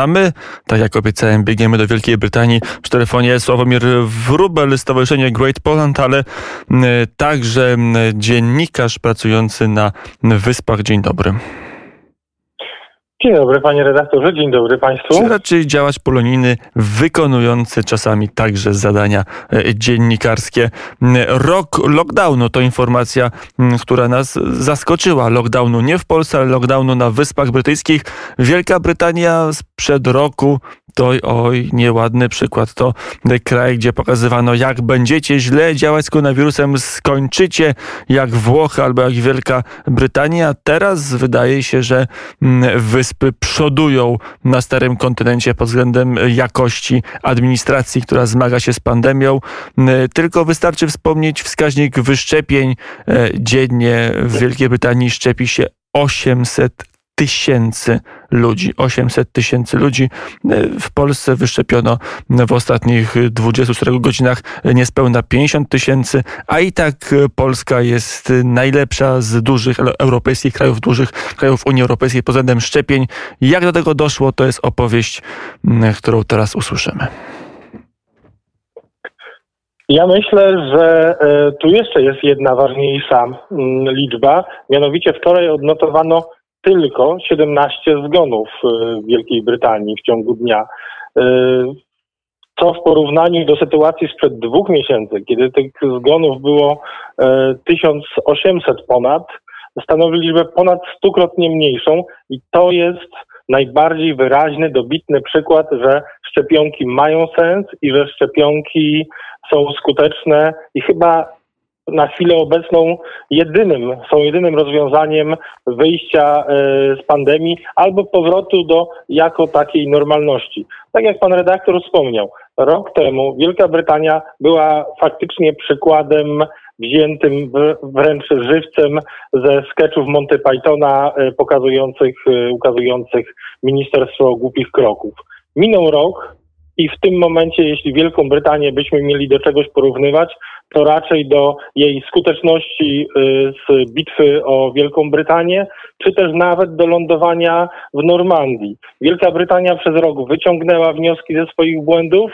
A my, tak jak obiecałem, biegniemy do Wielkiej Brytanii. W telefonie Sławomir Wrubel, Stowarzyszenie Great Poland, ale także dziennikarz pracujący na Wyspach. Dzień dobry. Dzień dobry panie redaktorze, dzień dobry państwu. Czy raczej działać polonijny wykonujący czasami także zadania e, dziennikarskie. Rok lockdownu to informacja, która nas zaskoczyła. Lockdownu nie w Polsce, ale lockdownu na Wyspach Brytyjskich. Wielka Brytania sprzed roku to oj, nieładny przykład. To kraj, gdzie pokazywano, jak będziecie źle działać z koronawirusem, skończycie jak Włochy albo jak Wielka Brytania. Teraz wydaje się, że wyspy wyspy przodują na starym kontynencie pod względem jakości administracji, która zmaga się z pandemią. Tylko wystarczy wspomnieć wskaźnik wyszczepień. E, dziennie w Wielkiej Brytanii szczepi się 800 tysięcy ludzi. 800 tysięcy ludzi w Polsce wyszczepiono w ostatnich 24 godzinach niespełna 50 tysięcy, a i tak Polska jest najlepsza z dużych europejskich krajów, dużych krajów Unii Europejskiej pod względem szczepień. Jak do tego doszło, to jest opowieść, którą teraz usłyszymy. Ja myślę, że e, tu jeszcze jest jedna ważniejsza liczba, mianowicie wczoraj odnotowano tylko 17 zgonów y, w Wielkiej Brytanii w ciągu dnia. Y, co w porównaniu do sytuacji sprzed dwóch miesięcy, kiedy tych zgonów było 1800 y, ponad, stanowi liczbę ponad stukrotnie mniejszą i to jest najbardziej wyraźny, dobitny przykład, że szczepionki mają sens i że szczepionki są skuteczne i chyba na chwilę obecną jedynym, są jedynym rozwiązaniem wyjścia e, z pandemii albo powrotu do jako takiej normalności. Tak jak pan redaktor wspomniał, rok temu Wielka Brytania była faktycznie przykładem wziętym wręcz żywcem ze sketchów Monty Pythona e, pokazujących, e, ukazujących Ministerstwo Głupich Kroków. Minął rok, i w tym momencie, jeśli Wielką Brytanię byśmy mieli do czegoś porównywać, to raczej do jej skuteczności y, z bitwy o Wielką Brytanię, czy też nawet do lądowania w Normandii. Wielka Brytania przez rok wyciągnęła wnioski ze swoich błędów.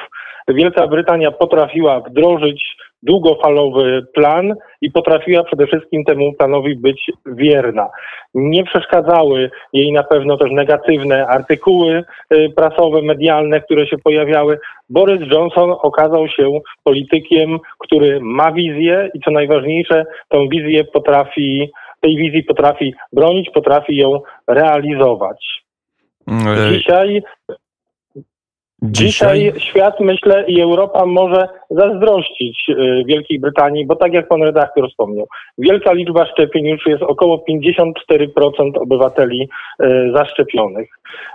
Wielka Brytania potrafiła wdrożyć długofalowy plan i potrafiła przede wszystkim temu planowi być wierna. Nie przeszkadzały jej na pewno też negatywne artykuły y, prasowe, medialne, które się pojawiały. Boris Johnson okazał się politykiem, który ma wizję i co najważniejsze, tą wizję potrafi, tej wizji potrafi bronić, potrafi ją realizować. Mm, Dzisiaj Dzisiaj... Świat, myślę, i Europa może zazdrościć y, Wielkiej Brytanii, bo tak jak pan redaktor wspomniał, wielka liczba szczepień już jest około 54% obywateli y, zaszczepionych.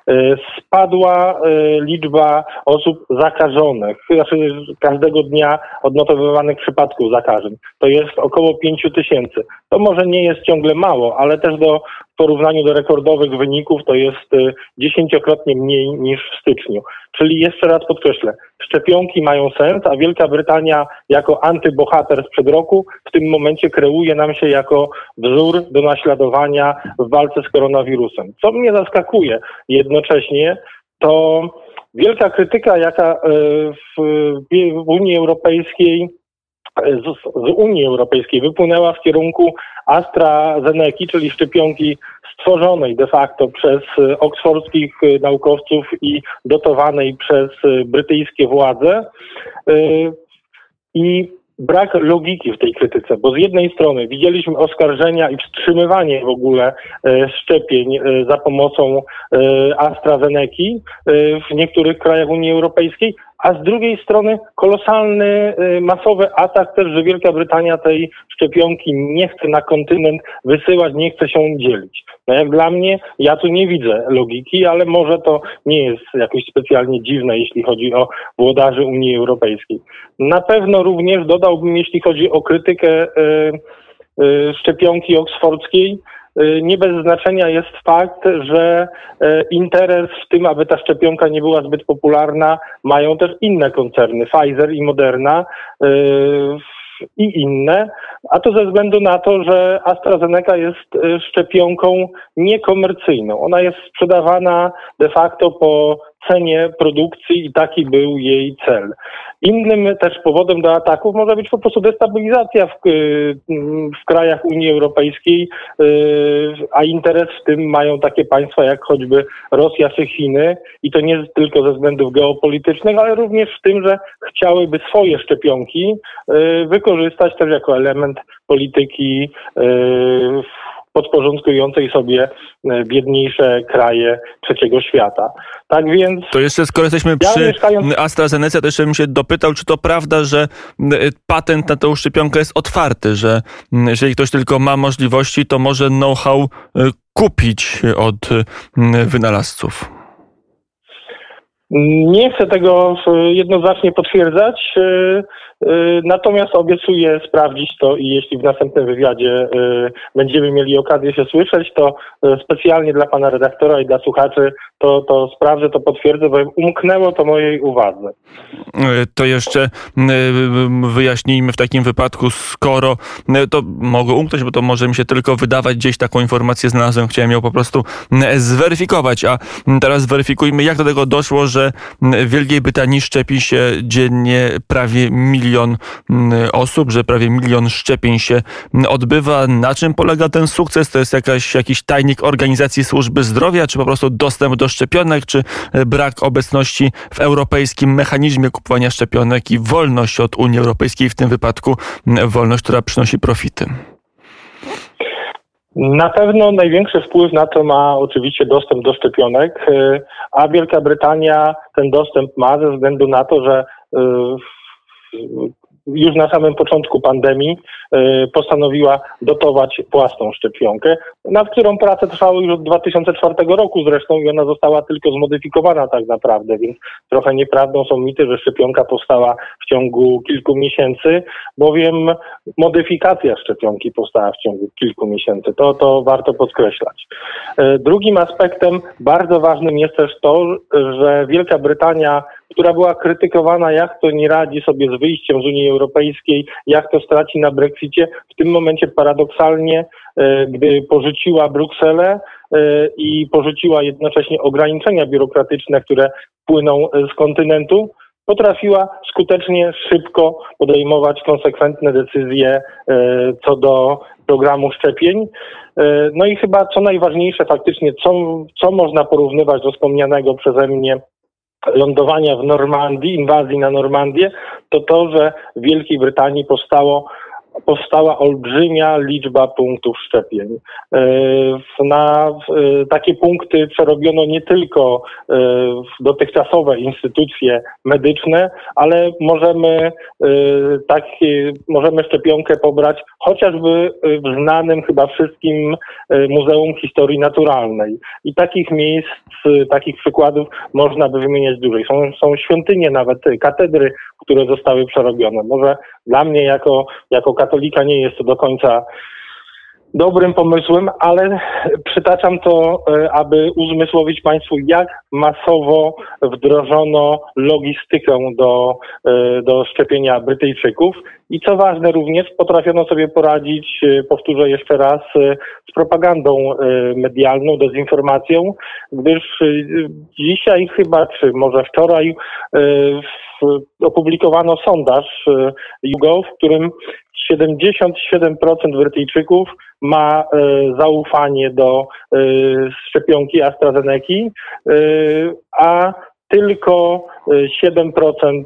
Y, spadła liczba osób zakażonych, znaczy każdego dnia odnotowywanych przypadków zakażeń. To jest około 5 tysięcy. To może nie jest ciągle mało, ale też do porównaniu do rekordowych wyników to jest y, dziesięciokrotnie mniej niż w styczniu. Czyli jeszcze raz podkreślę, szczepionki mają sens, a Wielka Brytania jako antybohater sprzed roku w tym momencie kreuje nam się jako wzór do naśladowania w walce z koronawirusem. Co mnie zaskakuje jednocześnie, to wielka krytyka, jaka y, w Unii Europejskiej z, z Unii Europejskiej wypłynęła w kierunku AstraZeneca, czyli szczepionki stworzonej de facto przez e, oksfordzkich e, naukowców i dotowanej przez e, brytyjskie władze. I brak logiki w tej krytyce, bo z jednej strony widzieliśmy oskarżenia i wstrzymywanie w ogóle szczepień za pomocą AstraZeneca w niektórych krajach Unii Europejskiej, a z drugiej strony kolosalny, y, masowy atak też, że Wielka Brytania tej szczepionki nie chce na kontynent wysyłać, nie chce się dzielić. No jak dla mnie, ja tu nie widzę logiki, ale może to nie jest jakoś specjalnie dziwne, jeśli chodzi o włodarzy Unii Europejskiej. Na pewno również dodałbym, jeśli chodzi o krytykę y, y, szczepionki oksfordzkiej, nie bez znaczenia jest fakt, że y, interes w tym, aby ta szczepionka nie była zbyt popularna, mają też inne koncerny, Pfizer i Moderna y, i inne, a to ze względu na to, że AstraZeneca jest szczepionką niekomercyjną. Ona jest sprzedawana de facto po cenie produkcji i taki był jej cel. Innym też powodem do ataków może być po prostu destabilizacja w, w krajach Unii Europejskiej, a interes w tym mają takie państwa jak choćby Rosja czy Chiny i to nie tylko ze względów geopolitycznych, ale również w tym, że chciałyby swoje szczepionki wykorzystać też jako element polityki podporządkującej sobie e, biedniejsze kraje trzeciego świata. Tak więc. To jeszcze skoro jesteśmy przy ja mieszkając... AstraZeneca, to jeszcze bym się dopytał, czy to prawda, że patent na tę szczepionkę jest otwarty, że jeżeli ktoś tylko ma możliwości, to może know-how e, kupić od wynalazców. Nie chcę tego jednoznacznie potwierdzać. Y, natomiast obiecuję sprawdzić to i jeśli w następnym wywiadzie y, będziemy mieli okazję się słyszeć, to y, specjalnie dla pana redaktora i dla słuchaczy to, to sprawdzę, to potwierdzę, bo umknęło to mojej uwadze. To jeszcze wyjaśnijmy w takim wypadku, skoro to mogę umknąć, bo to może mi się tylko wydawać, gdzieś taką informację znalazłem, chciałem ją po prostu zweryfikować, a teraz zweryfikujmy, jak do tego doszło, że w Wielkiej Brytanii szczepi się dziennie prawie milion milion mm, osób, że prawie milion szczepień się odbywa. Na czym polega ten sukces? To jest jakaś, jakiś tajnik organizacji służby zdrowia, czy po prostu dostęp do szczepionek, czy brak obecności w europejskim mechanizmie kupowania szczepionek i wolność od Unii Europejskiej, w tym wypadku wolność, która przynosi profity? Na pewno największy wpływ na to ma oczywiście dostęp do szczepionek, a Wielka Brytania ten dostęp ma ze względu na to, że już na samym początku pandemii e, postanowiła dotować własną szczepionkę, nad którą prace trwały już od 2004 roku zresztą i ona została tylko zmodyfikowana tak naprawdę, więc trochę nieprawdą są mity, że szczepionka powstała w ciągu kilku miesięcy, bowiem modyfikacja szczepionki powstała w ciągu kilku miesięcy. To, to warto podkreślać. E, drugim aspektem bardzo ważnym jest też to, że Wielka Brytania która była krytykowana, jak to nie radzi sobie z wyjściem z Unii Europejskiej, jak to straci na Brexicie. W tym momencie paradoksalnie, e, gdy porzuciła Brukselę e, i porzuciła jednocześnie ograniczenia biurokratyczne, które płyną z kontynentu, potrafiła skutecznie, szybko podejmować konsekwentne decyzje e, co do programu szczepień. No i chyba co najważniejsze faktycznie, co, co można porównywać do wspomnianego przeze mnie lądowania w Normandii, inwazji na Normandię, to to, że w Wielkiej Brytanii powstało powstała olbrzymia liczba punktów szczepień. E, na takie punkty przerobiono nie tylko e, dotychczasowe instytucje medyczne, ale możemy e, takie, możemy szczepionkę pobrać chociażby w znanym chyba wszystkim Muzeum Historii Naturalnej. I takich miejsc, takich przykładów można by wymieniać dużej. Są, są świątynie nawet, katedry, które zostały przerobione. Może dla mnie jako, jako katolika nie jest to do końca dobrym pomysłem, ale przytaczam to, e, aby uzmysłowić Państwu, jak masowo wdrożono logistykę do, e, do szczepienia Brytyjczyków i co ważne również potrafiono sobie poradzić, e, powtórzę jeszcze raz, z propagandą medialną, dezinformacją, gdyż dzisiaj chyba, czy może wczoraj opublikowano sondaż YouGov, w którym 77% Brytyjczyków ma e, zaufanie do szczepionki AstraZeneca, a tylko 7%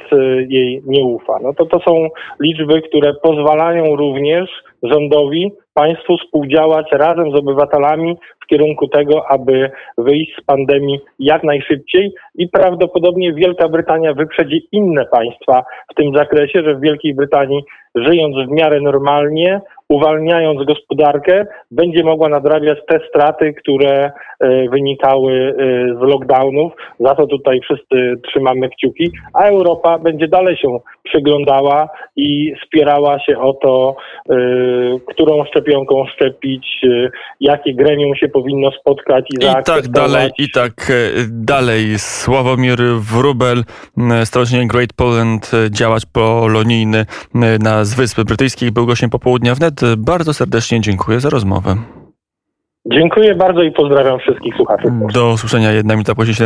jej nie ufa. No to to są liczby, które pozwalają również rządowi, państwu współdziałać razem z obywatelami w kierunku tego, aby wyjść z pandemii jak najszybciej i prawdopodobnie Wielka Brytania wyprzedzi inne państwa w tym zakresie, że w Wielkiej Brytanii żyjąc w miarę normalnie, uwalniając gospodarkę, będzie mogła nadrabiać te straty, które e, wynikały e, z lockdownów. Za to tutaj wszyscy trzymamy kciuki, a Europa będzie dalej się przyglądała i spierała się o to, e, którą szczepionką szczepić, jakie gremium się powinno spotkać i, I tak dalej, i tak dalej. Sławomir Wrubel, Stowarzyszenie Great Poland, działacz polonijny na z Wyspy Brytyjskich, był gościem popołudnia wnet. Bardzo serdecznie dziękuję za rozmowę. Dziękuję bardzo i pozdrawiam wszystkich słuchaczy. Do usłyszenia jedna minuta po